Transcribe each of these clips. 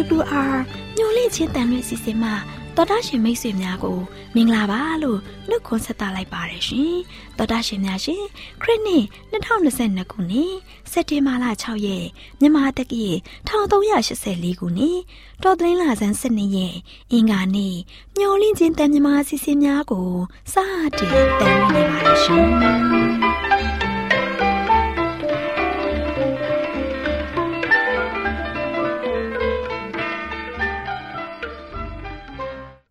AWR ညှို့လေးချင်းတန်လွင့်စီစဉ်မှာတော်တာရှင်မိတ်ဆွေများကိုမင်္ဂလာပါလို့နှုတ်ခွန်းဆက်သလိုက်ပါတယ်ရှင်တော်တာရှင်များရှင်ခရစ်နှစ်2022ခုနှစ်စက်တင်ဘာလ6ရက်မြန်မာတက္ကီ1384ခုနှစ်တော်သလင်းလာဆန်း12ရက်အင်္ဂါနေ့ညှို့လေးချင်းတန်မြမာစီစဉ်များကိုစတင်တန်လွင့်နေပါတယ်ရှင်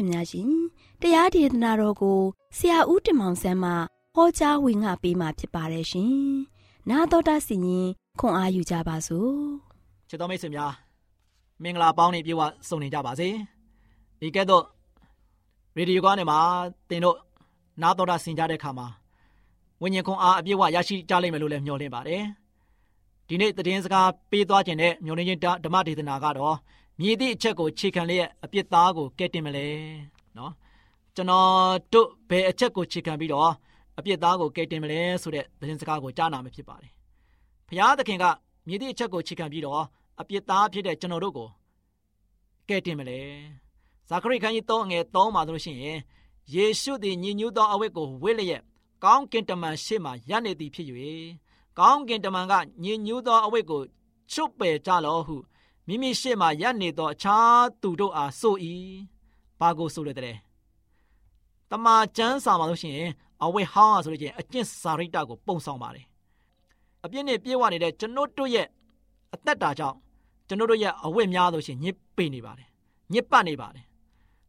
ရှင်များရှင်တရားဒေသနာတော်ကိုဆရာဦးတင်မောင်ဆန်းမှဟောကြားဝင်ငါပေးมาဖြစ်ပါတယ်ရှင်။နာတော်တာစီရင်ခွန်အားယူကြပါစို့။ချစ်တော်မိတ်ဆွေများမင်္ဂလာပေါင်းနေပြေဝဆုံနေကြပါစေ။ဒီကဲ့သို့ရေဒီယိုကနေမှာတင်တို့နာတော်တာဆင်ကြတဲ့အခါမှာဝိညာဉ်ခွန်အားအပြည့်ဝရရှိကြလိမ့်မယ်လို့လည်းမျှော်လင့်ပါတယ်။ဒီနေ့သတင်းစကားပေးသွားခြင်းနဲ့မျှော်လင့်ခြင်းဓမ္မဒေသနာကတော့ မြည်သည့်အချက်ကိုခြေခံလျက်အပြစ်သားကိုကဲတင်မလဲနော်ကျွန်တော်တို့ဘယ်အချက်ကိုခြေခံပြီးတော့အပြစ်သားကိုကဲတင်မလဲဆိုတဲ့သတင်းစကားကိုကြားနာမှာဖြစ်ပါတယ်ဘုရားသခင်ကမြည်သည့်အချက်ကိုခြေခံပြီးတော့အပြစ်သားဖြစ်တဲ့ကျွန်တော်တို့ကိုကဲတင်မလဲဇာခရိခန်းကြီး3အငယ်3မှာဆိုလို့ရှိရင်ယေရှုသည်ညီညွတ်သောအဝတ်ကိုဝတ်လျက်ကောင်းကင်တမန်ရှေ့မှရပ်နေသည်ဖြစ်၍ကောင်းကင်တမန်ကညီညွတ်သောအဝတ်ကိုချွတ်ပယ်ကြလောဟု မိမိရှေ့မှာရပ်နေသောအခြားသူတို့အားဆို၏ဘာကိုဆိုရတဲ့တမန်ကျမ်းစာမှာလို့ရှိရင်အဝိဟောင်းဆိုလို့ချင်းအကျင့်စာရိတ္တကိုပုံဆောင်ပါတယ်အပြစ်နဲ့ပြေဝနေတဲ့ကျွန်ုပ်တို့ရဲ့အသက်တာကြောင့်ကျွန်ုပ်တို့ရဲ့အဝိများလို့ရှိရင်ညစ်ပေနေပါတယ်ညစ်ပတ်နေပါတယ်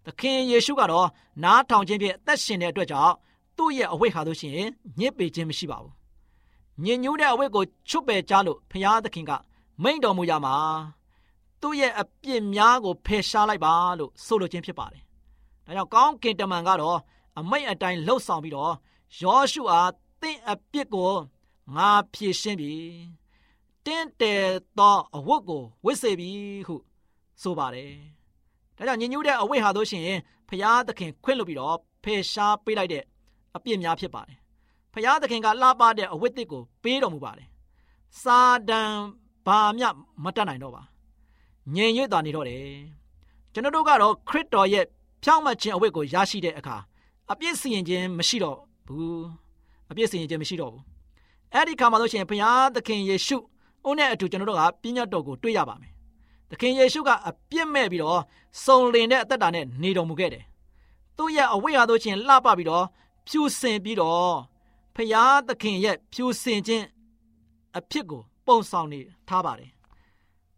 သခင်ယေရှုကတော့နားထောင်ခြင်းဖြင့်အသက်ရှင်တဲ့အတွက်ကြောင့်သူ့ရဲ့အဝိဟာလို့ရှိရင်ညစ်ပေခြင်းမရှိပါဘူးညင်ညူးတဲ့အဝိကိုချွတ်ပယ်ကြလို့ဖရာသခင်ကမိန့်တော်မူရမှာ သူ့ရဲ့အပြစ်များကိုဖယ်ရှားလိုက်ပါလို့ဆိုလိုခြင်းဖြစ်ပါတယ်။ဒါကြောင့်ကောင်းကင်တမန်ကတော့အမိတ်အတိုင်းလှုပ်ဆောင်ပြီးတော့ယောရှုအားတင့်အပြစ်ကိုငါဖြေရှင်းပြီ။တင့်တယ်သောအဝတ်ကိုဝတ်စေပြီဟုဆိုပါတယ်။ဒါကြောင့်ညဉ့်ညူးတဲ့အဝတ်ဟာတို့ရှင်ဖျားသခင်ခွင့်လွှတ်ပြီးတော့ဖယ်ရှားပေးလိုက်တဲ့အပြစ်များဖြစ်ပါတယ်။ဖျားသခင်ကလှပတဲ့အဝတ်တစ်ကိုပေးတော်မူပါတယ်။စာဒန်ဘာမျှမတတ်နိုင်တော့ပါ ငြိမ်ရွတ်တာနေတော့တယ်ကျွန်တော်တို့ကတော့ခရစ်တော်ရဲ့ဖြောင့်မတ်ခြင်းအဝတ်ကိုရရှိတဲ့အခါအပြစ်စီရင်ခြင်းမရှိတော့ဘူးအပြစ်စီရင်ခြင်းမရှိတော့ဘူးအဲ့ဒီခါမှာလို့ရှိရင်ဘုရားသခင်ယေရှုဦးနဲ့အတူကျွန်တော်တို့ကပြည့်ညတ်တော်ကိုတွေ့ရပါမယ်သခင်ယေရှုကအပြစ်မဲ့ပြီးတော့စုံလင်တဲ့အသက်တာနဲ့နေတော်မူခဲ့တယ်သူ့ရဲ့အဝတ်ရသို့ချင်းလှပပြီးတော့ဖြူစင်ပြီးတော့ဖရာသခင်ရဲ့ဖြူစင်ခြင်းအဖြစ်ကိုပုံဆောင်နေထားပါတယ်။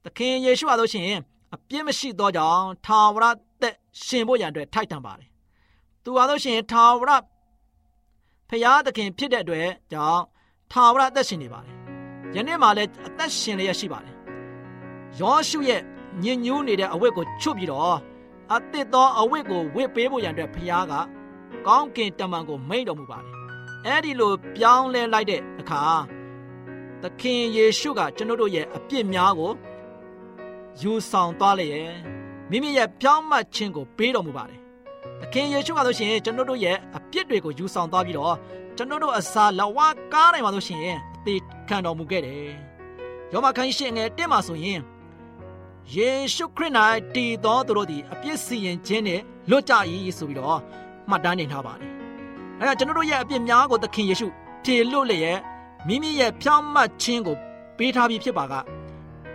သခင်ယေရှုအားလို့ရှိရင်အပြစ်မရှိသောကြောင့်ထာဝရသက်ရှင်ဖို့ရန်အတွက်ထိုက်တန်ပါတယ်။သူအားလို့ရှိရင်ထာဝရဖရာသခင်ဖြစ်တဲ့အတွက်ကြောင့်ထာဝရသက်ရှင်နေပါတယ်။ယနေ့မှလည်းအသက်ရှင်လျက်ရှိပါတယ်။ယောရှုရဲ့ညဉ့်ညူးနေတဲ့အဝတ်ကိုချွတ်ပြီးတော့အသစ်သောအဝတ်ကိုဝတ်ပေးဖို့ရန်အတွက်ဖရာကကောင်းကင်တမန်ကိုမိန့်တော်မူပါတယ်။အဲဒီလိုပြောင်းလဲလိုက်တဲ့အခါသခင်ယေရှုကကျွန်တို့ရဲ့အပြစ်များကို ယူဆောင်သွားလျက်မိမိရဲ့ပြောင်းမှတ်ခြင်းကိုပေးတော်မူပါတယ်။သခင်ယေရှုကဆိုရှင်ကျွန်တို့ရဲ့အပြစ်တွေကိုယူဆောင်သွားပြီးတော့ကျွန်တို့အစာလဝကားနိုင်ပါလို့ရှိရင်အသေးခံတော်မူခဲ့တယ်။ယောမခန်းရှိငယ်တက်မှာဆိုရင်ယေရှုခရစ်၌တည်သောသူတို့သည်အပြစ်စီရင်ခြင်းနဲ့လွတ်ကြ၏ဆိုပြီးတော့မှတ်တမ်းနေထားပါတယ်။အဲဒါကျွန်တော်တို့ရဲ့အပြစ်များကိုသခင်ယေရှုထေလွတ်လျက်မိမိရဲ့ဖြောင်းမှတ်ခြင်းကိုပေးထားပြီးဖြစ်ပါက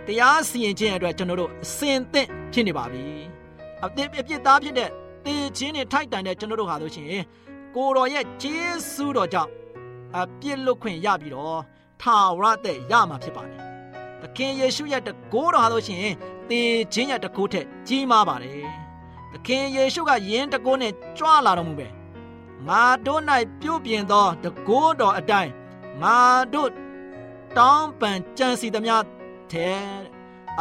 တရားစီရင်ခြင်းအတွက်ကျွန်တော်တို့အစင်သင့်ဖြစ်နေပါပြီ။အပြစ်အပြစ်သားဖြစ်တဲ့တေခြင်းနဲ့ထိုက်တန်တဲ့ကျွန်တော်တို့ဟာလို့ရှိရင်ကိုတော်ရဲ့ဂျေစုတော်ကြောင့်အပြစ်လွတ်ခွင့်ရပြီးတော့ထာဝရတဲ့ရမှာဖြစ်ပါတယ်။သခင်ယေရှုရဲ့တကိုးတော်ဟာလို့ရှိရင်တေခြင်းရဲ့တကိုးထက်ကြီးမားပါတယ်။သခင်ယေရှုကယင်းတကိုးနဲ့ကြွလာတော်မူပဲ။ငါတို့၌ပြုပြင်သောတကိုးတော်အတိုင်းငါတို့တောင်းပန်ကြံစီသမျှ ထဲ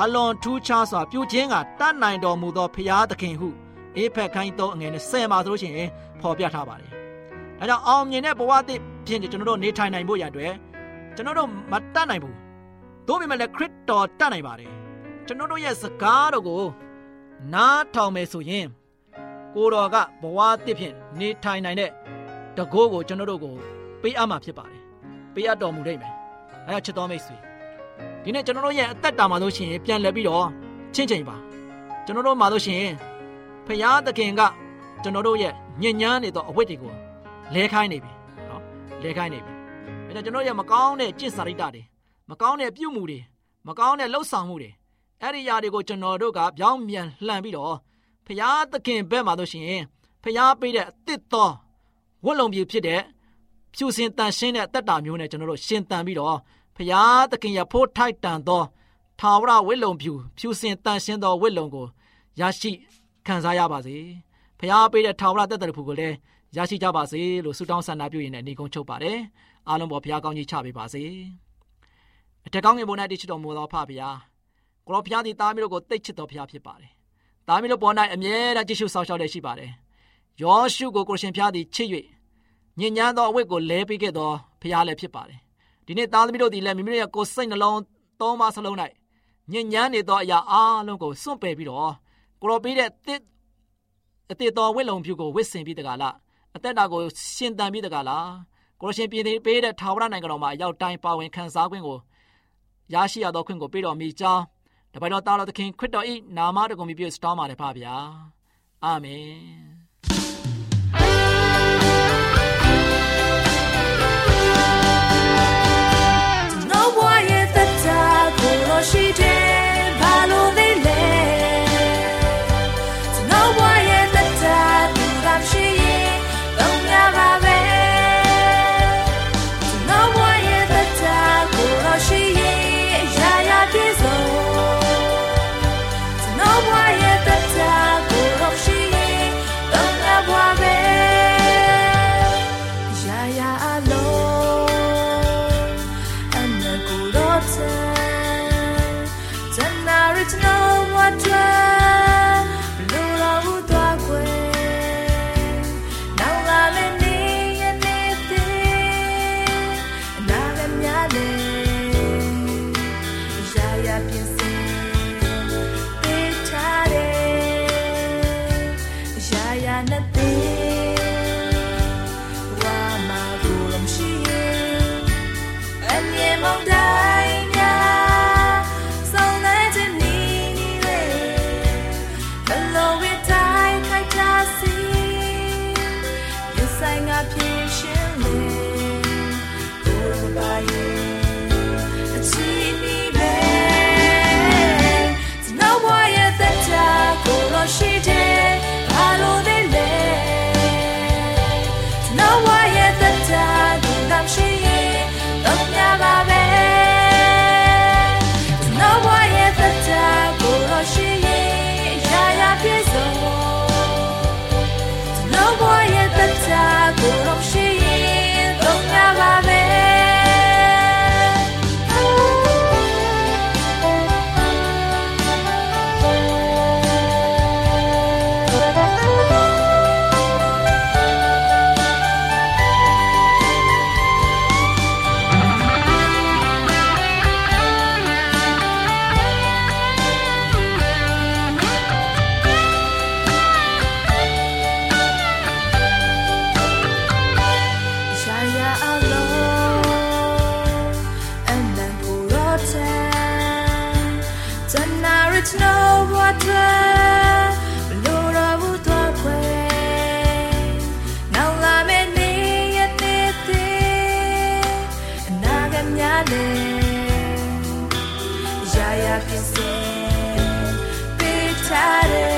အလွန်ထူးခြားစွာပြုခြင်းကတတ်နိုင်တော်မူသောဖရာသခင်ဟုအေဖက်ခိုင်းသောအငယ်နဲ့ဆယ်မှာဆိုလို့ရှိရင်ဖော်ပြထားပါတယ်။အဲကြောင့်အောင်မြင်တဲ့ဘဝသစ်ဖြင့်ကျွန်တော်တို့နေထိုင်နိုင်ဖို့ရတဲ့ကျွန်တော်တို့မတတ်နိုင်ဘူး။သို့ပေမဲ့လည်းခရစ်တော်တတ်နိုင်ပါတယ်။ကျွန်တော်တို့ရဲ့စကားတော်ကိုနားထောင်မယ်ဆိုရင်ကိုတော်ကဘဝသစ်ဖြင့်နေထိုင်နိုင်တဲ့တကိုးကိုကျွန်တော်တို့ကိုပေးအပ်မှာဖြစ်ပါတယ်။ပေးအပ်တော်မူလိမ့်မယ်။အဲဒါချစ်တော်မိတ်ဆွေ ဒီနေ့ကျွန်တော်တို့ရဲ့အသက်တာမှာလို့ရှိရင်ပြန်လဲပြီးတော့ချင်းချင်းပါကျွန်တော်တို့မှာလို့ရှိရင်ဖရာသခင်ကကျွန်တော်တို့ရဲ့ညဉ့်ညမ်းနေသောအဝတ်တွေကိုလဲခိုင်းနေပြီနော်လဲခိုင်းနေပြီအဲဒါကျွန်တော်ရဲ့မကောင်းတဲ့ကျင့်စာရိတ္တတွေမကောင်းတဲ့ပြုမှုတွေမကောင်းတဲ့လှုပ်ဆောင်မှုတွေအဲ့ဒီຢာတွေကိုကျွန်တော်တို့ကပြောင်းပြန်လှန်ပြီးတော့ဖရာသခင်ဘက်မှာလို့ရှိရင်ဖရာပေးတဲ့အသစ်သောဝတ်လုံပြဖြစ်တဲ့ဖြူစင်တန်ရှင်းတဲ့အသက်တာမျိုးနဲ့ကျွန်တော်တို့ရှင်တန်ပြီးတော့ ဖျားသခင်ရဖိုးထိုက်တန်သောထာဝရဝိလုံဖြူဖြူစင်တန်ရှင်းသောဝိလုံကိုရရှိခံစားရပါစေဖျားပေးတဲ့ထာဝရတက်တဲ့ဖူကိုလည်းရရှိကြပါစေလို့ဆုတောင်းဆန္ဒပြုရင်းနဲ့ညီကုန်းချုပ်ပါတယ်အားလုံးပေါ်ဖျားကောင်းကြီးချပေးပါစေအထက်ကောင်းငယ်ပေါ်၌တည်ချတော်မူသောဖဖျားကိုရောဖျားသည်သားမျိုးကိုတိတ်ချစ်တော်ဖျားဖြစ်ပါတယ်သားမျိုးပေါ်၌အမြဲတမ်းကြည့်ရှုဆောင်ရှောက်တဲ့ရှိပါတယ်ယောရှုကိုကိုရှင်ဖျားသည်ချစ်၍ညဉ့်ညမ်းသောအဝတ်ကိုလဲပေးခဲ့သောဖျားလည်းဖြစ်ပါတယ် ဒီနေ့သားသမီးတို့ဒီလည်းမိမိတို့ရဲ့ကိုယ်စိတ်နှလုံးသုံးပါစလုံး၌ညဉ့်ညမ်းနေသောအရာအားလုံးကိုစွန့်ပယ်ပြီးတော့ကိုရောပေးတဲ့တစ်အတေတော်ဝိလုံဖြူကိုဝစ်ဆင်ပြီးတကလားအသက်တာကိုရှင်တန်ပြီးတကလားကိုရရှင်ပြည်ပေးတဲ့ထာဝရနိုင်ငံတော်မှာရောက်တိုင်းပါဝင်ခံစားခွင့်ကိုရရှိရသောခွင့်ကိုပေးတော်မူကြောင်းတပိုင်တော်သားတော်သခင်ခရစ်တော်၏နာမတော်ကိုမြည်ပြစတောင်းပါတယ်ဖပါဗျာအာမင် Yaya que se picharé.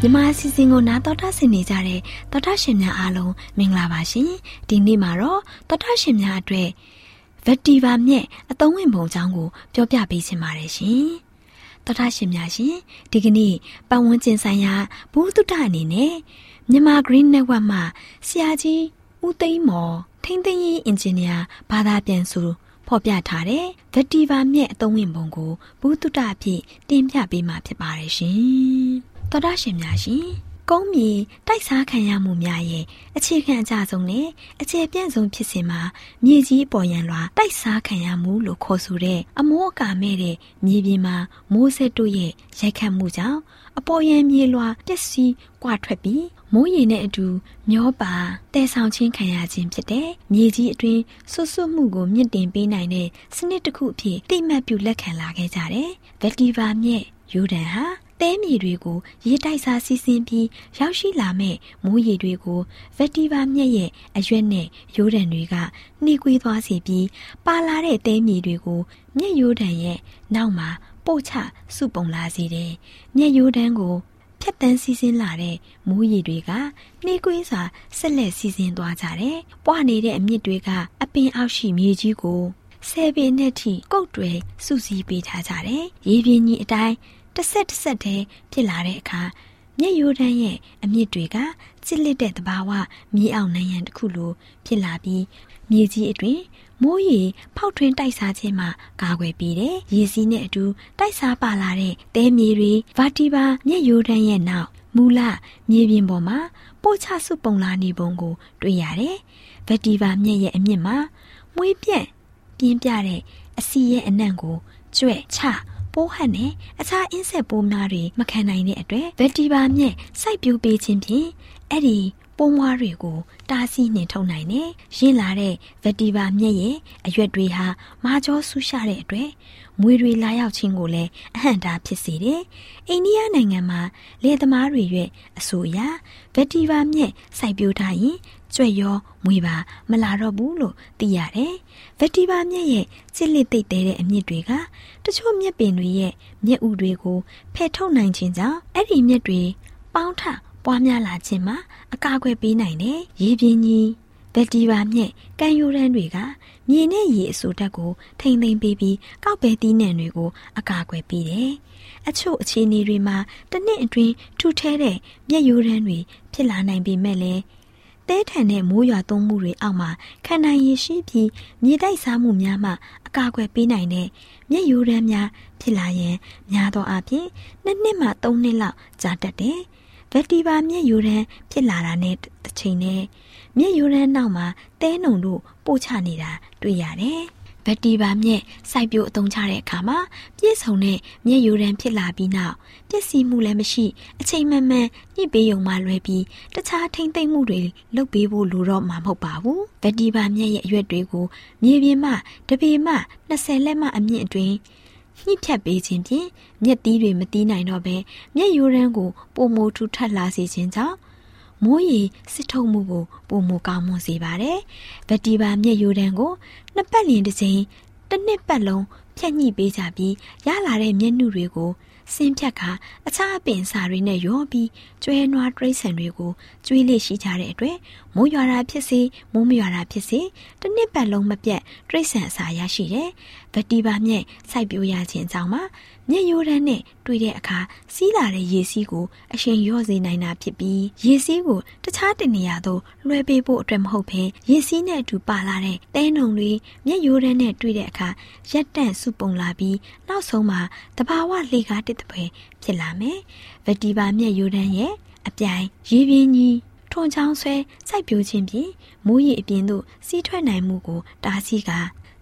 ပါပဲကျွန်တော်ဘဝရဲ့တက်တာကိုတော့ရှိရင်အရာရာပြည့်စုံကျွန်တော်ဘဝရဲ့တက်တာကိုတော့ရှိရင်လုံးရပါပဲကျွန်တော်ဘဝရဲ့တက်တာကိုတော့ရှိရင်လုံးရပါပဲမျော်လင့်ခြင်းတဲ့မြမအစီအစဉ်ကိုနားတော်တာဆင်နေကြတဲ့တော်တာရှင်များအားလုံးမင်္ဂလာပါရှင်ဒီနေ့မှာတော့တော်တာရှင်များအတွက်ဗက်တီဗာမြက်အသုံးဝင်ပုံအကြောင်းကိုပြောပြပေးချင်ပါတယ်ရှင်တော်တာရှင်များရှင်ဒီကနေ့ပတ်ဝန်းကျင်ဆိုင်ရာဘူတုတအနေနဲ့မြန်မာ Green Network မှာဆရာကြီးဦးသိန်းမော်ထိန်းသိမ်းရေးအင်ဂျင်နီယာဘာသာပြန်ဆိုဖော်ပြထားတဲ့ဗက်တီဗာမြက်အသုံးဝင်ပုံကိုဘူတုတအဖြစ်တင်ပြပေးမှာဖြစ်ပါတယ်ရှင်။ သောတာရှင်များရှင်ကုန်းမြေတိုက်စားခံရမှုများရဲ့အခြေခံအကြဆုံးနဲ့အခြေပြန့်ဆုံးဖြစ်စဉ်မှာမြေကြီးပေါ်ရန်လွှာတိုက်စားခံရမှုလို့ခေါ်ဆိုတဲ့အမိုးအကာမဲ့တဲ့မြေပြင်မှာမိုးဆက်တို့ရဲ့ရိုက်ခတ်မှုကြောင့်အပေါ်ယံမြေလွှာပျက်စီးကွာထွက်ပြီးမိုးရေနဲ့အတူမျောပါတဲဆောင်ချင်းခံရခြင်းဖြစ်တဲ့မြေကြီးအတွင်းဆွဆွမှုကိုမြင့်တင်ပေးနိုင်တဲ့စနစ်တစ်ခုအဖြစ်တိမှတ်ပြုလက်ခံလာခဲ့ကြတယ်။ဗက်တီဗာမြက်ယူဒန်ဟာ တဲမြေတွေကိုရေတိုက်စားစီးဆင်းပြီးရောက်ရှိလာမဲ့မိုးရေတွေကိုဗက်တီဗာမြက်ရဲ့အရွက်နဲ့ရိုးဒန်တွေကနှိကွေးသွားစေပြီးပါလာတဲ့တဲမြေတွေကိုမြက်ရိုးဒန်ရဲ့နောက်မှာပို့ချစုပုံလာစေတယ်။မြက်ရိုးဒန်ကိုဖြတ်တန်းစီးဆင်းလာတဲ့မိုးရေတွေကနှေးကွေးစွာဆက်လက်စီးဆင်းသွားကြတယ်။ပွားနေတဲ့အမြစ်တွေကအပင်အောက်ရှိမြေကြီးကိုဆယ်ပေနဲ့ထိကုတ်တွေစုစည်းပေးထားကြတယ်။ရေပြင်းကြီးအတိုင်း တစ်ဆက်တစ်ဆက်တည်းဖြစ်လာတဲ့အခါမျက်ရိုးတန်းရဲ့အမြင့်တွေကချစ်လက်တဲ့သဘာဝမြေအောင်နိုင်ရန်တစ်ခုလိုဖြစ်လာပြီးမြေကြီးအတွင်မိုးရေဖောက်ထွင်းတိုက်စားခြင်းမှကာကွယ်ပေးတယ်။ရေစီးနဲ့အတူတိုက်စားပါလာတဲ့တဲမြေတွေဗာတီဘာမျက်ရိုးတန်းရဲ့နောက်မူလမြေပြင်ပေါ်မှာပို့ချစုပုံလာနေပုံကို တွေ့ရတယ်။ဗက်တီဘာမျက်ရဲ့အမြင့်မှာမွေးပြန့်ပြင်းပြတဲ့အစီရဲ့အနံ့ကိုကျွဲ့ချ ပိုးဟတ်နဲ့အခြားအင်းဆက်ပိုးများတွေမခံနိုင်တဲ့အတွက်ဗက်တီဘာမြက်စိုက်ပျိုးပေးခြင်းဖြင့်အဲ့ဒီပိုးမွားတွေကိုတားဆီးနှင်ထုတ်နိုင်တယ်။ရင်းလာတဲ့ဗက်တီဘာမြက်ရဲ့အရွက်တွေဟာမာကျောဆူးရှာတဲ့အတွက်မွေတွေလာရောက်ခြင်းကိုလည်းအဟန့်တားဖြစ်စေတယ်။အိန္ဒိယနိုင်ငံမှာလယ်သမားတွေရဲ့အဆိုအရဗက်တီဘာမြက်စိုက်ပျိုးထားရင် ကြွက်ရောမွေပါမလာတော့ဘူးလို့သိရတယ်။ဗက်တီဘာမြက်ရဲ့ချစ်လက်သိပ်တဲ့အမြင့်တွေကတချို့မြက်ပင်တွေရဲ့မြက်ဥတွေကိုဖယ်ထုတ်နိုင်ခြင်းကြောင့်အဲ့ဒီမြက်တွေပေါင်းထပွားများလာခြင်းမှာအကာအကွယ်ပေးနိုင်တယ်။ရေပြင်းကြီးဗက်တီဘာမြက်ကံယိုရန်တွေကမြေနဲ့ရေအဆိုတက်ကိုထိမ့်သိမ့်ပေးပြီးကောက်ပဲတီးနှံတွေကိုအကာအကွယ်ပေးတယ်။အချို့အခြေအနေတွေမှာတစ်နှစ်အတွင်းထူထဲတဲ့မျက်ယိုရန်တွေဖြစ်လာနိုင်ပေမဲ့လည်း တဲထန်တဲ့မိုးရွာသွန်းမှုတွေအောက်မှာခံနိုင်ရရှိပြီးမြေတိုက်စားမှုများမှအကာအကွယ်ပေးနိုင်တဲ့မျက်ယိုရန်များဖြစ်လာရင်များသောအားဖြင့်နှစ်နှစ်မှသုံးနှစ်လောက်ကြာတတ်တယ်။ဗက်တီဘာမျက်ယိုရန်ဖြစ်လာတာနဲ့တစ်ချိန်နဲ့မျက်ယိုရန်နောက်မှာတဲနှုံတို့ပို့ချနေတာတွေ့ရတယ်။ ဗက်တီဘာမြက်စိုက်ပျိုးအသုံးချတဲ့အခါမှာပြည့်စုံတဲ့မျက်ယိုရန်ဖြစ်လာပြီးနောက်ပျက်စီးမှုလည်းမရှိအချိန်မှန်မှန်ညှိပေးုံမှလွယ်ပြီးတခြားထိမ့်သိမ့်မှုတွေလုပ်ပေးဖို့လိုတော့မှာမဟုတ်ပါဘူး။ဗက်တီဘာမြက်ရဲ့အရွက်တွေကိုမြေပြင်မှတပေမှ20လက်မှအမြင့်အတွင်းညှိဖြတ်ပေးခြင်းဖြင့်မျက်သီးတွေမတီးနိုင်တော့ဘဲမျက်ယိုရန်ကိုပုံမိုထူထပ်လာစေခြင်းကြောင့် မိုးရီစစ်ထုတ်မှုကိုပုံမကောင်းမွန်စေပါတယ်။ဗက်တီဘာမျက်ယိုတန်းကိုနှစ်ပတ်လျင်တစ်ချိန်တစ်နှစ်ပတ်လုံးဖြတ်ညှိပေးကြပြီးရလာတဲ့မျက်နှုတွေကိုဆင်းဖြတ်ခါအခြားအပင်စာတွေနဲ့ရောပြီးကျွဲနွားတိရစ္ဆာန်တွေကိုကျွေးလေးရှိကြတဲ့အတွက်မိုးရွာတာဖြစ်စေမိုးမရွာတာဖြစ်စေတစ်နှစ်ပတ်လုံးမပြတ်တိရစ္ဆာန်အစာရရှိတယ်။ဗက်တီဘာမြက်စိုက်ပျိုးရခြင်းကြောင့်မှမျက်ရိုးတန်းနဲ့တွေ့တဲ့အခါစီးလာတဲ့ရေစီးကိုအရှင်ရော့စေနိုင်တာဖြစ်ပြီးရေစီးကိုတခြားတနေရာသို့လွှဲပေးဖို့အတွက်မဟုတ်ဘဲရေစီးနဲ့အတူပါလာတဲ့တဲနှုံတွေမျက်ရိုးတန်းနဲ့တွေ့တဲ့အခါရက်တန့်စုပုံလာပြီးနောက်ဆုံးမှာတဘာဝလေကားတစ်တပွဲဖြစ်လာမယ်။ဗက်တီဘာမျက်ရိုးတန်းရဲ့အပြိုင်ရေပြင်းကြီးထွန်ချောင်းဆွဲစိုက်ပျိုးခြင်းဖြင့်မိုးရေအပြင်သို့စီးထွက်နိုင်မှုကိုတားဆီးက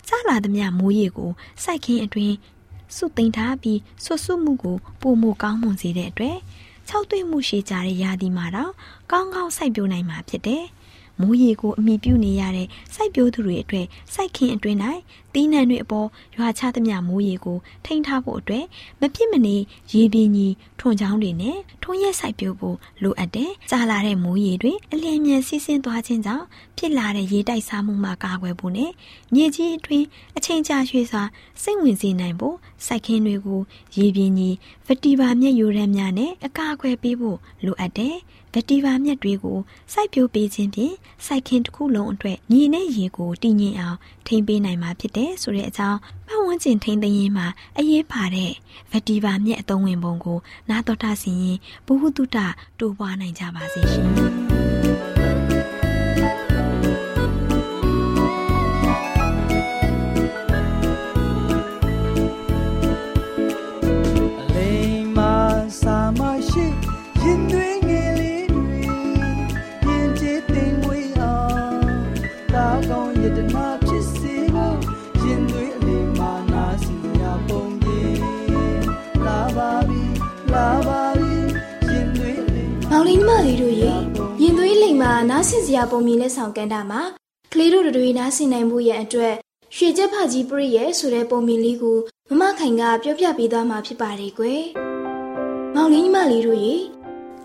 ကြားလာသမျှမိုးရေကိုစိုက်ခင်းအတွင်းစုသိမ်းထားပြီးဆွဆွမှုကိုပုံမကောင်းမွန်စေတဲ့အတွက်၆သွေးမှုရှိကြတဲ့ရာသီမှာတော့ကောင်းကောင်းစိုက်ပျိုးနိုင်မှာဖြစ်တယ်။ မိုးရေကိုအမိပြုနေရတဲ့စိုက်ပျိုးသူတွေအတွက်စိုက်ခင်းအတွင်း၌တီးနှံတွေအပေါ်ရွာချသမျှမိုးရေကိုထိန်းထားဖို့အတွက်မဖြစ်မနေရေပြင်းကြီးထွန်ချောင်းတွေနဲ့ထွန်ရက်စိုက်ပျိုးဖို့လိုအပ်တယ်။ကြာလာတဲ့မိုးရေတွေအလျင်မြန်စီးဆင်းသွားခြင်းကြောင့်ဖြစ်လာတဲ့ရေတိုက်စားမှုမှကာကွယ်ဖို့နဲ့မြေကြီးအတွင်းအချိန်ကြာရွှေ့စွာစိတ်ဝင်စေနိုင်ဖို့စိုက်ခင်းတွေကိုရေပြင်းကြီးဗတီဘာမျက်ယိုရမ်းများနဲ့အကာအကွယ်ပေးဖို့လိုအပ်တယ်။ဗက်တီဗာမြက်တွေကိုစိုက်ပျိုးပေးခြင်းဖြင့်စိုက်ခင်းတစ်ခုလုံးအတွက်ညီနဲ့ရေကိုတည်ငြိမ်အောင်ထိန်းပေးနိုင်မှာဖြစ်တယ်ဆိုတဲ့အကြောင်းပတ်ဝန်းကျင်ထိန်းသိမ်းရေးမှာအရေးပါတဲ့ဗက်တီဗာမြက်အသုံးဝင်ပုံကိုနာတော်တာဆင်ရင်ဘ ഹു တုတတိုးပွားနိုင်ကြပါစေရှင် နားဆင်စရာပုံမြင်လက်ဆောင်ကန်တာမှာကလေးတို့တွေနားဆင်နိုင်မှုရဲ့အတွက်ရွှေချက်ဖကြီးပရိရဲ့ဆိုတဲ့ပုံမြင်လေးကိုမမခိုင်ကပြောပြပေးသွားမှာဖြစ်ပါတယ်ကွယ်။မောင်လေးညီမလေးတို့ရေ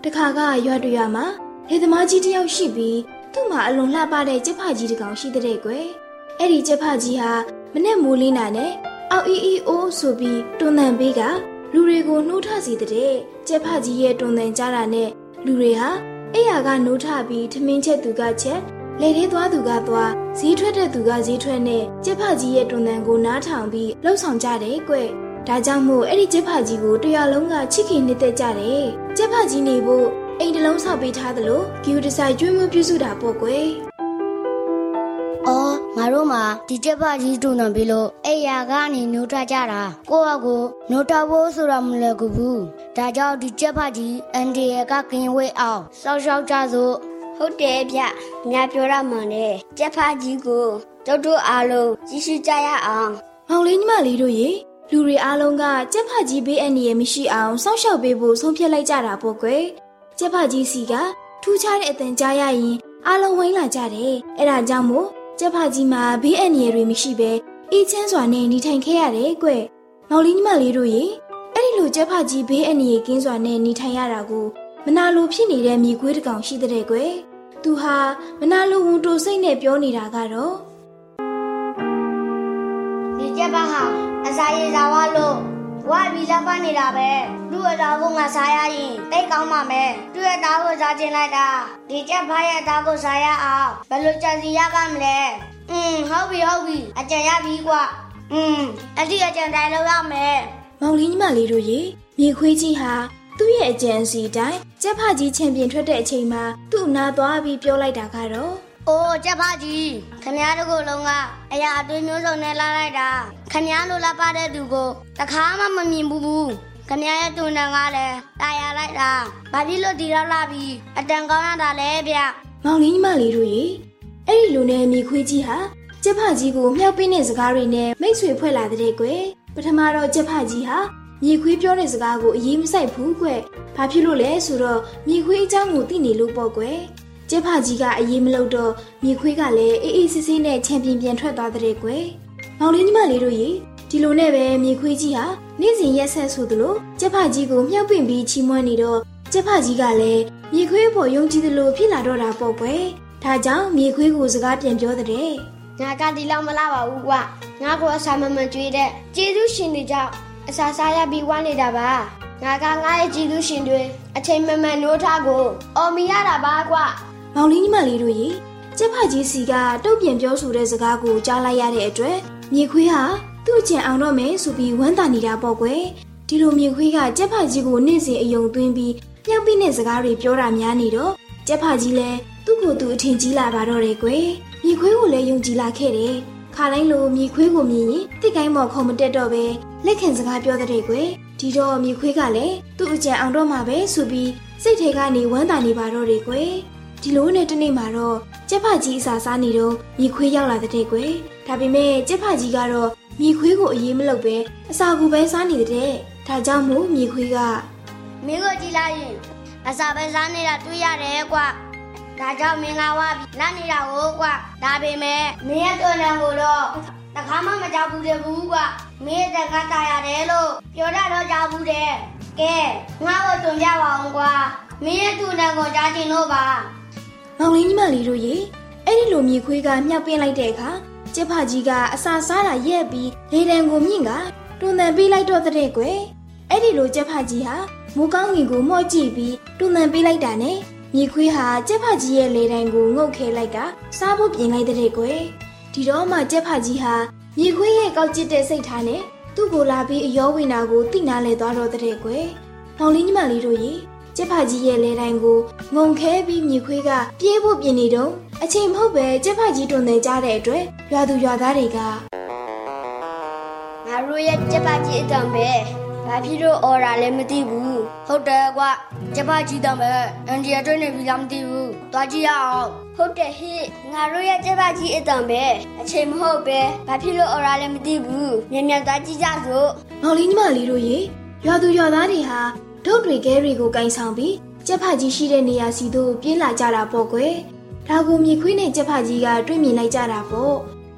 တခါကရွာတွေရွာမှာလေသမားကြီးတယောက်ရှိပြီး သူ့မှာအလွန်လှပတဲ့ချက်ဖကြီးတစ်ကောင်ရှိတဲ့ကွယ်။အဲ့ဒီချက်ဖကြီးဟာမနဲ့မိုးလင်းတာနဲ့အောက်အီအီအိုးဆိုပြီးတွန်းတန်ပေးကလူတွေကိုနှိုးထစီတဲ့ချက်ဖကြီးရဲ့တွန်းတန်ကြတာနဲ့လူတွေဟာအိယာကနိုးထပြီးထမင်းချက်သူကချက်လေသေးသွားသူကသွားဈေးထွက်တဲ့သူကဈေးထွက်နဲ့ကျက်ဖကြီးရဲ့တွန်တန်ကိုနားထောင်ပြီးလှုပ်ဆောင်ကြတယ်ကွဒါကြောင့်မို့အဲ့ဒီကျက်ဖကြီးကိုတရလုံးကချစ်ခင်နှစ်သက်ကြတယ်ကျက်ဖကြီးနေဖို့ အိမ်တလုံးဆောက်ပေးထားသလိုဂယူဒီဇိုင်ကျွေးမွေးပြုစုတာပေါ့ကွအော်ငါတို့မှာဒီကျက်ဖကြီးတုံတယ်ပြီလို့အိယာကနေနှုတ်ထွက်ကြတာကိုယ့်အကိုနှုတ်ထွက်ဖို့ဆိုတာမလွယ်ဘူးဒါကြောင့်ဒီကျက်ဖကြီးအန်ဒီရကကင်ဝေးအောင်စောက်ရှောက်ကြစို့ဟုတ်တယ်ဗျညာပြောရမှန်တယ်ကျက်ဖကြီးကိုတို့တို့အားလုံးကြည့်ရှုကြရအောင်မောင်လေးညီမလေးတို့ရေလူတွေအားလုံးကကြက်ဖကြီးဘေးအန္တရာယ်မရှိအောင်စောင့်ရှောက်ပေးဖို့ဆုံးဖြတ်လိုက်ကြတာပေါ့ကွယ် ကြက်ဖကြီးစီကထူးခြားတဲ့အတန်ကြားရရင်အားလုံးဝိုင်းလာကြတယ်အဲ့ဒါကြောင့်မို့ကြက်ဖကြီးမှာဘေးအန္တရာယ်တွေမရှိဘဲအေးချမ်းစွာနဲ့နေထိုင်ခဲ့ရတယ်ကွယ်မောင်လေးညီမလေးတို့ရေအဲ့ဒီလိုကြက်ဖကြီးဘေးအန္တရာယ်ကင်းစွာနဲ့နေထိုင်ရတာကိုမနာလိုဖြစ်နေတဲ့မြေခွေးတစ်ကောင်ရှိတဲ့ကွယ်သူဟာမနာလိုဝန်တိုစိတ်နဲ့ပြောနေတာကတော့ဒီကျက်ပါဟာအစာရေစာဝါလို့ ဝါပြီးလက်ပတ်နေတာပဲသူ့အသားကိုငါစားရရင်တိတ်ကောင်းပါမယ်သူ့ရဲ့သားကိုစားခြင်းလိုက်တာဒီကျက်ဖားရဲ့သားကိုစားရအောင်ဘယ်လိုကြံစီရပါမလဲอืมဟုတ်ပြီဟုတ်ပြီအကြံရပြီကွာอืมအဲ့ဒီအကြံတိုင်းလုပ်ရမယ် မောင်လေးညီမလေးတို့ရေမြေခွေးကြီးဟာသူ့ရဲ့အကြံအစီအတိုင်းကြက်ဖကြီးချန်ပီယံထွက်တဲ့အချိန်မှာသူ့နာသွားပြီးပြောလိုက်တာကတော့ ။ အိုးကျက်ဖကြီးခမည်းတော်ကိုလုံးကအရာအသွေးမျိုးစုံနဲ့လာလိုက်တာခမည်းလိုလာပါတဲ့သူကိုတခါမှမမြင်ဘူးဘူးခမည်းရဲ့တူနံကလည်းတာယာလိုက်တာဘာဖြစ်လို့ဒီတော့လာပြီးအတန်ကောင်းရတာလဲဗျမောင်လေးညီမလေးတို့ရေအဲ့ဒီလိုနဲ့မြေခွေးကြီးဟာကြက်ဖကြီးကိုမြောက်ပင်းတဲ့စကားတွေနဲ့မိတ်ဆွေဖွဲ့လာတဲ့ကွယ်ပထမတော့ကြက်ဖကြီးဟာမြေခွေးပြောတဲ့စကားကိုအရေးမဆိုင်ဘူးကွယ်ဘာဖြစ်လို့လဲဆိုတော့မြေခွေးအကြောင်းကိုသိနေလို့ပေါ့ကွယ် ကြက်ဖကြီးကအရေးမလို့တော့မြေခွေးကလည်းအေးအေးဆေးဆေးနဲ့ချန်ပီယံပြန်ထွက်သွားတဲ့ကွယ်မောင်လေးညီမလေးတို့ရေဒီလိုနဲ့ပဲမြေခွေးကြီးဟာနေ့စဉ်ရက်ဆက်ဆိုသလိုကြက်ဖကြီးကိုမြှောက်ပင့်ပြီးချီးမွမ်းနေတော့ကြက်ဖကြီးကလည်းမြေခွေးဖို့ယုံကြည်သလိုဖြစ်လာတော့တာပေါ့ကွယ်ဒါကြောင့်မြေခွေးကိုစကားပြန်ပြောတဲ့။ငါကဒီလောက်မလာပါဘူးကွ။ငါကိုအစာမမန်ကျွေးတဲ့ကျေးဇူးရှင်တွေကြောင့်အစာစားရပြီးဝမ်းနေတာပါ။ငါကငါရဲ့ကျေးဇူးရှင်တွေအချိန်မမှန်နိုးထားကိုအော်မီရတာပါကွ။ မောင်လေးညီမလေးတို့ရေကျက်ဖကြီးစီကတုတ်ပြန်ပြောဆိုတဲ့စကားကိုကြားလိုက်ရတဲ့အတွက်မြေခွေးဟာသူ့ကျင်အောင်တော့မယ်ဆိုပြီးဝမ်းသာနေတာပေါ့ကွယ်ဒီလိုမြေခွေးကကျက်ဖကြီးကိုနေ့စဉ်အယုံသွင်းပြီးမြောက်ပြီးတဲ့စကားတွေပြောတာများနေတော့ကျက်ဖကြီးလည်းသူ့ကိုယ်သူအထင်ကြီးလာပါတော့တယ်ကွယ်မြေခွေးကိုလည်းယုံကြည်လာခဲ့တယ်ခါတိုင်းလိုမြေခွေးကိုမြင်ရင်တစ်ကိုင်းမော်ခုံမတက်တော့ပဲလက်ခံစကားပြောတဲ့ကွယ်ဒီတော့မြေခွေးကလည်းသူ့အကြံအောင်တော့မှာပဲဆိုပြီးစိတ်ထဲကနေဝမ်းသာနေပါတော့တယ်ကွယ် ဒီလိုနဲ့တနေ့မှာတော့ကျက်ဖကြီးအစာစားနေတော့မြေခွေးရောက်လာတဲ့ကွယ်ဒါပေမဲ့ကျက်ဖကြီးကတော့မြေခွေးကိုအရေးမလုပ်ပဲအစာကိုပဲစားနေတဲ့ဒါကြောင့်မို့မြေခွေးကမင်းကိုကြည့်လိုက်ရင်အစာပဲစားနေတာတွေ့ရတယ်ကွာဒါကြောင့်မင်းကဝါပြီးလာနေတာကိုကွာဒါပေမဲ့မင်းရဲ့တော်နံကိုတော့တခါမှမကြောက်ဘူးတဲ့ဘူးကွာမင်းရဲ့တက်ကတာရတယ်လို့ပြောတာတော့ကြောက်ဘူးတဲ့ကဲငါ့ကိုတွန်ပြပါအောင်ကွာမင်းရဲ့တူနံကိုကြားချင်လို့ပါ မောင်လေးညီမလေးတို့ရေအဲ့ဒီလိုမြေခွေးကမြှောက်ပင်းလိုက်တဲ့အခါကျက်ဖကြီးကအစာစားတာရက်ပြီးလေတံကိုမြင့်ကတွန်တန်ပေးလိုက်တော့တဲ့ကွယ်အဲ့ဒီလိုကျက်ဖကြီးဟာမူကောင်းငင်ကိုမော့ကြည့်ပြီးတွန်တန်ပေးလိုက်တာနဲ့မြေခွေးဟာကျက်ဖကြီးရဲ့လေတံကိုငုတ်ခဲလိုက်ကစားဖို့ပြင်လိုက်တဲ့ကွယ်ဒီတော့မှကျက်ဖကြီးဟာမြေခွေးရဲ့ကောက်ကျစ်တဲ့စိတ်ထားနဲ့သူ့ကိုလာပြီးအယောဝင်တာကိုသိနာလဲသွားတော့တဲ့ကွယ်မောင်လေးညီမလေးတို့ရေ ကျက်ဖကြီးရဲ့လဲတိုင်းကိုငုံခဲပြီးမြေခွေးကပြေးဖို့ပြင်နေတော့အချိန်မဟုတ်ပဲကျက်ဖကြီးတွန်နေကြတဲ့အတွက်ရွာသူရွာသားတွေကငါတို့ရဲ့ကြက်ပါကြီးအတံပဲဘာဖြစ်လို့အော်တာလဲမသိဘူးဟုတ်တယ်ကွာကြက်ပါကြီးတံပဲအန်ဒီယာတွနေပြီလားမသိဘူးတွားကြည့်ရအောင်ဟုတ်တယ်ဟိငါတို့ရဲ့ကြက်ပါကြီးအတံပဲအချိန်မဟုတ်ပဲဘာဖြစ်လို့အော်တာလဲမသိဘူးမြန်မြန်တွားကြည့်ကြစို့မောင်လေးညီမလေးတို့ရေရွာသူရွာသားတွေဟာ ဒုတ်တွေကဲတွေကိုကင်ဆောင်ပြီးကျက်ဖကြီးရှိတဲ့နေရာစီသို့ပြေးလာကြတာပေါ့ကွယ်ဒါကိုမြေခွေးနဲ့ကျက်ဖကြီးကတွေ့မြင်လိုက်ကြတာပေါ့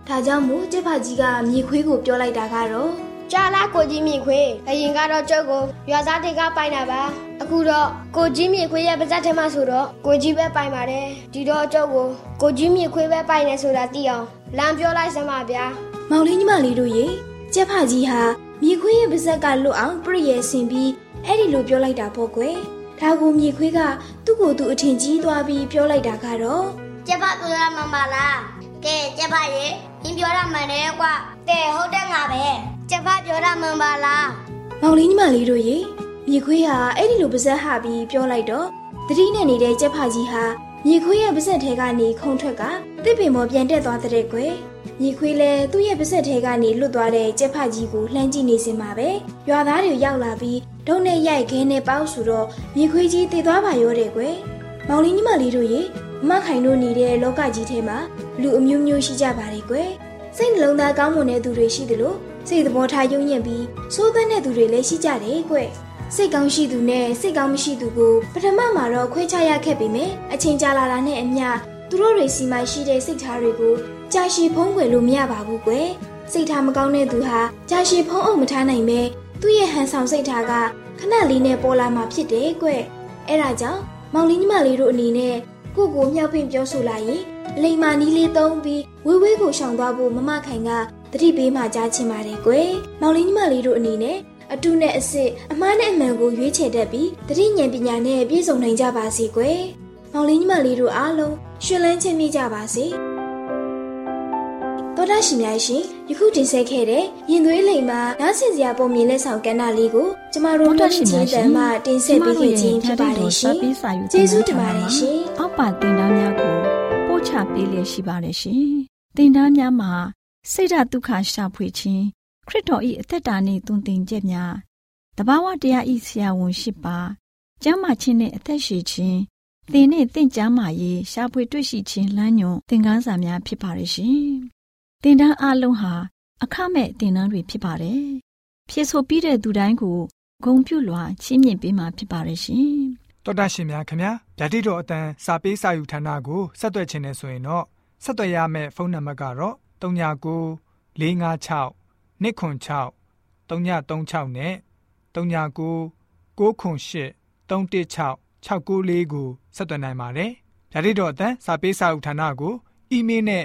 ဒါကြောင့်မို့ကျက်ဖကြီးကမြေခွေးကိုပြောလိုက်တာကတော့ကြားလားကိုကြီးမြင့်ခွေးအရင်ကတော့ကျုပ်ကိုရွာသားတွေကပိုင်တာပါအခုတော့ကိုကြီးမြင့်ခွေးရဲ့ပါဇက်ထဲမှာဆိုတော့ကိုကြီးပဲပိုင်ပါတယ်ဒီတော့ကျုပ်ကိုကိုကြီးမြင့်ခွေးပဲပိုင်နေဆိုတာသိအောင်လမ်းပြောလိုက်စမ်းပါဗျာမောင်လေးညီမလေးတို့ရေကျက်ဖကြီးဟာမြေခွေးရဲ့ပါဇက်ကလွတ်အောင်ပြည့်ရဲ့ဆင်ပြီး အဲ့ဒီလိုပြောလိုက်တာပေါ့ကွယ်ဒါကိုမြေခွေးကသူ့ကိုယ်သူအထင်ကြီးသွားပြီးပြောလိုက်တာကတော့ကျက်ဖပြောရမှာမလားကဲကျက်ဖရေအင်းပြောရမှန်တယ်ကွာတဲ့ဟုတ်တယ်ငါပဲကျက်ဖပြောရမှန်ပါလားမောင်လေးညီမလေးတို့ရေမြေခွေးဟာအဲ့ဒီလိုပါဇက်ဟပြီးပြောလိုက်တော့တတိနဲ့နေတဲ့ကျက်ဖကြီးဟာမြေခွေးရဲ့ပါဇက်ထဲကနေခုံထွက်ကတစ်ပင်ပေါ်ပြန်တက်သွားတဲ့ကွယ်မြေခွေးလည်းသူ့ရဲ့ပါဇက်ထဲကနေလွတ်သွားတဲ့ကျက်ဖကြီးကိုလှမ်းကြည့်နေစင်ပါပဲရွာသားတွေရောက်လာပြီး ဒုံနဲ့ရိုက်ခဲနဲ့ပေါက်ဆိုတော့မြေခွေးကြီးတည်သွားပါရောတဲ့ကွယ်မောင်လေးညီမလေးတို့ရေမမခိုင်တို့နေတဲ့လောကကြီးထဲမှာလူအမျိုးမျိုးရှိကြပါတယ်ကွယ်စိတ်နှလုံးသားကောင်းမွန်တဲ့သူတွေရှိသလိုစိတ်သဘောထားယုံညံ့ပြီးစိုးသွမ်းတဲ့သူတွေလည်းရှိကြတယ်ကွစိတ်ကောင်းရှိသူနဲ့စိတ်ကောင်းမရှိသူကိုပထမမှာတော့ခွဲခြားရခဲ့ပေမယ့်အချိန်ကြာလာတာနဲ့အမျှသူတို့တွေစီမှရှိတဲ့စိတ်ထားတွေကိုကြာရှည်ဖုံးကွယ်လို့မရပါဘူးကွစိတ်ထားမကောင်းတဲ့သူဟာကြာရှည်ဖုံးအောင်မထားနိုင်ပဲ သူ့ရဲ့ဟန်ဆောင်စိတ်ထားကခဏလေးနဲ့ပေါ်လာမှာဖြစ်တယ်ကွအဲ့ဒါကြောင့်မောင်လေးညီမလေးတို့အနေနဲ့ကိုကိုမြောက်ပင့်ပြောဆိုလာရင်လိမ္မာနီးလေးသုံးပြီးဝေးဝေးကိုရှောင်သွားဖို့မမခိုင်ကတတိပေးမှကြားချင်ပါတယ်ကွယ်။မောင်လေးညီမလေးတို့အနေနဲ့အတုနဲ့အစစ်အမှားနဲ့အမှန်ကိုရွေးချယ်တတ်ပြီးတတိဉာဏ်ပညာနဲ့ပြည့်စုံနိုင်ကြပါစေကွယ်။မောင်လေးညီမလေးတို့အားလုံးရှင်လန်းချမ်းမြေ့ကြပါစေ။ တော်တာရှင်များရှင်ယခုတင်ဆက်ခဲ့တဲ့ရင်သွေးလိမ်မှာနားဆင်စရာပုံမြင်လက်ဆောင်ကဏ္ဍလေးကိုကျမတို့တော်ရှင်ချင်းတန်မှတင်ဆက်ပေးခဲ့ခြင်းဖြစ်ပါတယ်ရှင်။ကျေးဇူးတင်ပါတယ်ရှင်။အောက်ပါတင်ဒားများကိုပို့ချပေးလျက်ရှိပါတယ်ရှင်။တင်ဒားများမှာစိတ်ဓာတ်ဒုက္ခရှာဖွေခြင်းခရစ်တော်၏အသက်တာနှင့်တုန်တင်ချက်များတဘာဝတရားဤဆရာဝန်ရှိပါကျမ်းမာခြင်းနှင့်အသက်ရှိခြင်းသင်နှင့်တင့်ကြမာရေးရှာဖွေတွေ့ရှိခြင်းလမ်းညွန်သင်ခန်းစာများဖြစ်ပါရဲ့ရှင်။ တင်ဒားအလုံးဟာအခမဲ့တင်ဒားတွေဖြစ်ပါတယ်။ဖြစ်ဆိုပြီးတဲ့သူတိုင်းကိုဂုံပြုလွှာချီးမြှင့်ပေးမှာဖြစ်ပါရဲ့ရှင်။တော်တာရှင်များခင်ဗျာဗျာတိတော်အတန်းစာပေးစာယူဌာနကိုဆက်သွယ်ခြင်းနဲ့ဆိုရင်တော့ဆက်သွယ်ရမယ့်ဖုန်းနံပါတ်ကတော့39 656 296 336နဲ့39 98 316 694ကိုဆက်သွယ်နိုင်ပါတယ်ဗျာတိတော်အတန်းစာပေးစာယူဌာနကိုအီးမေးလ်နဲ့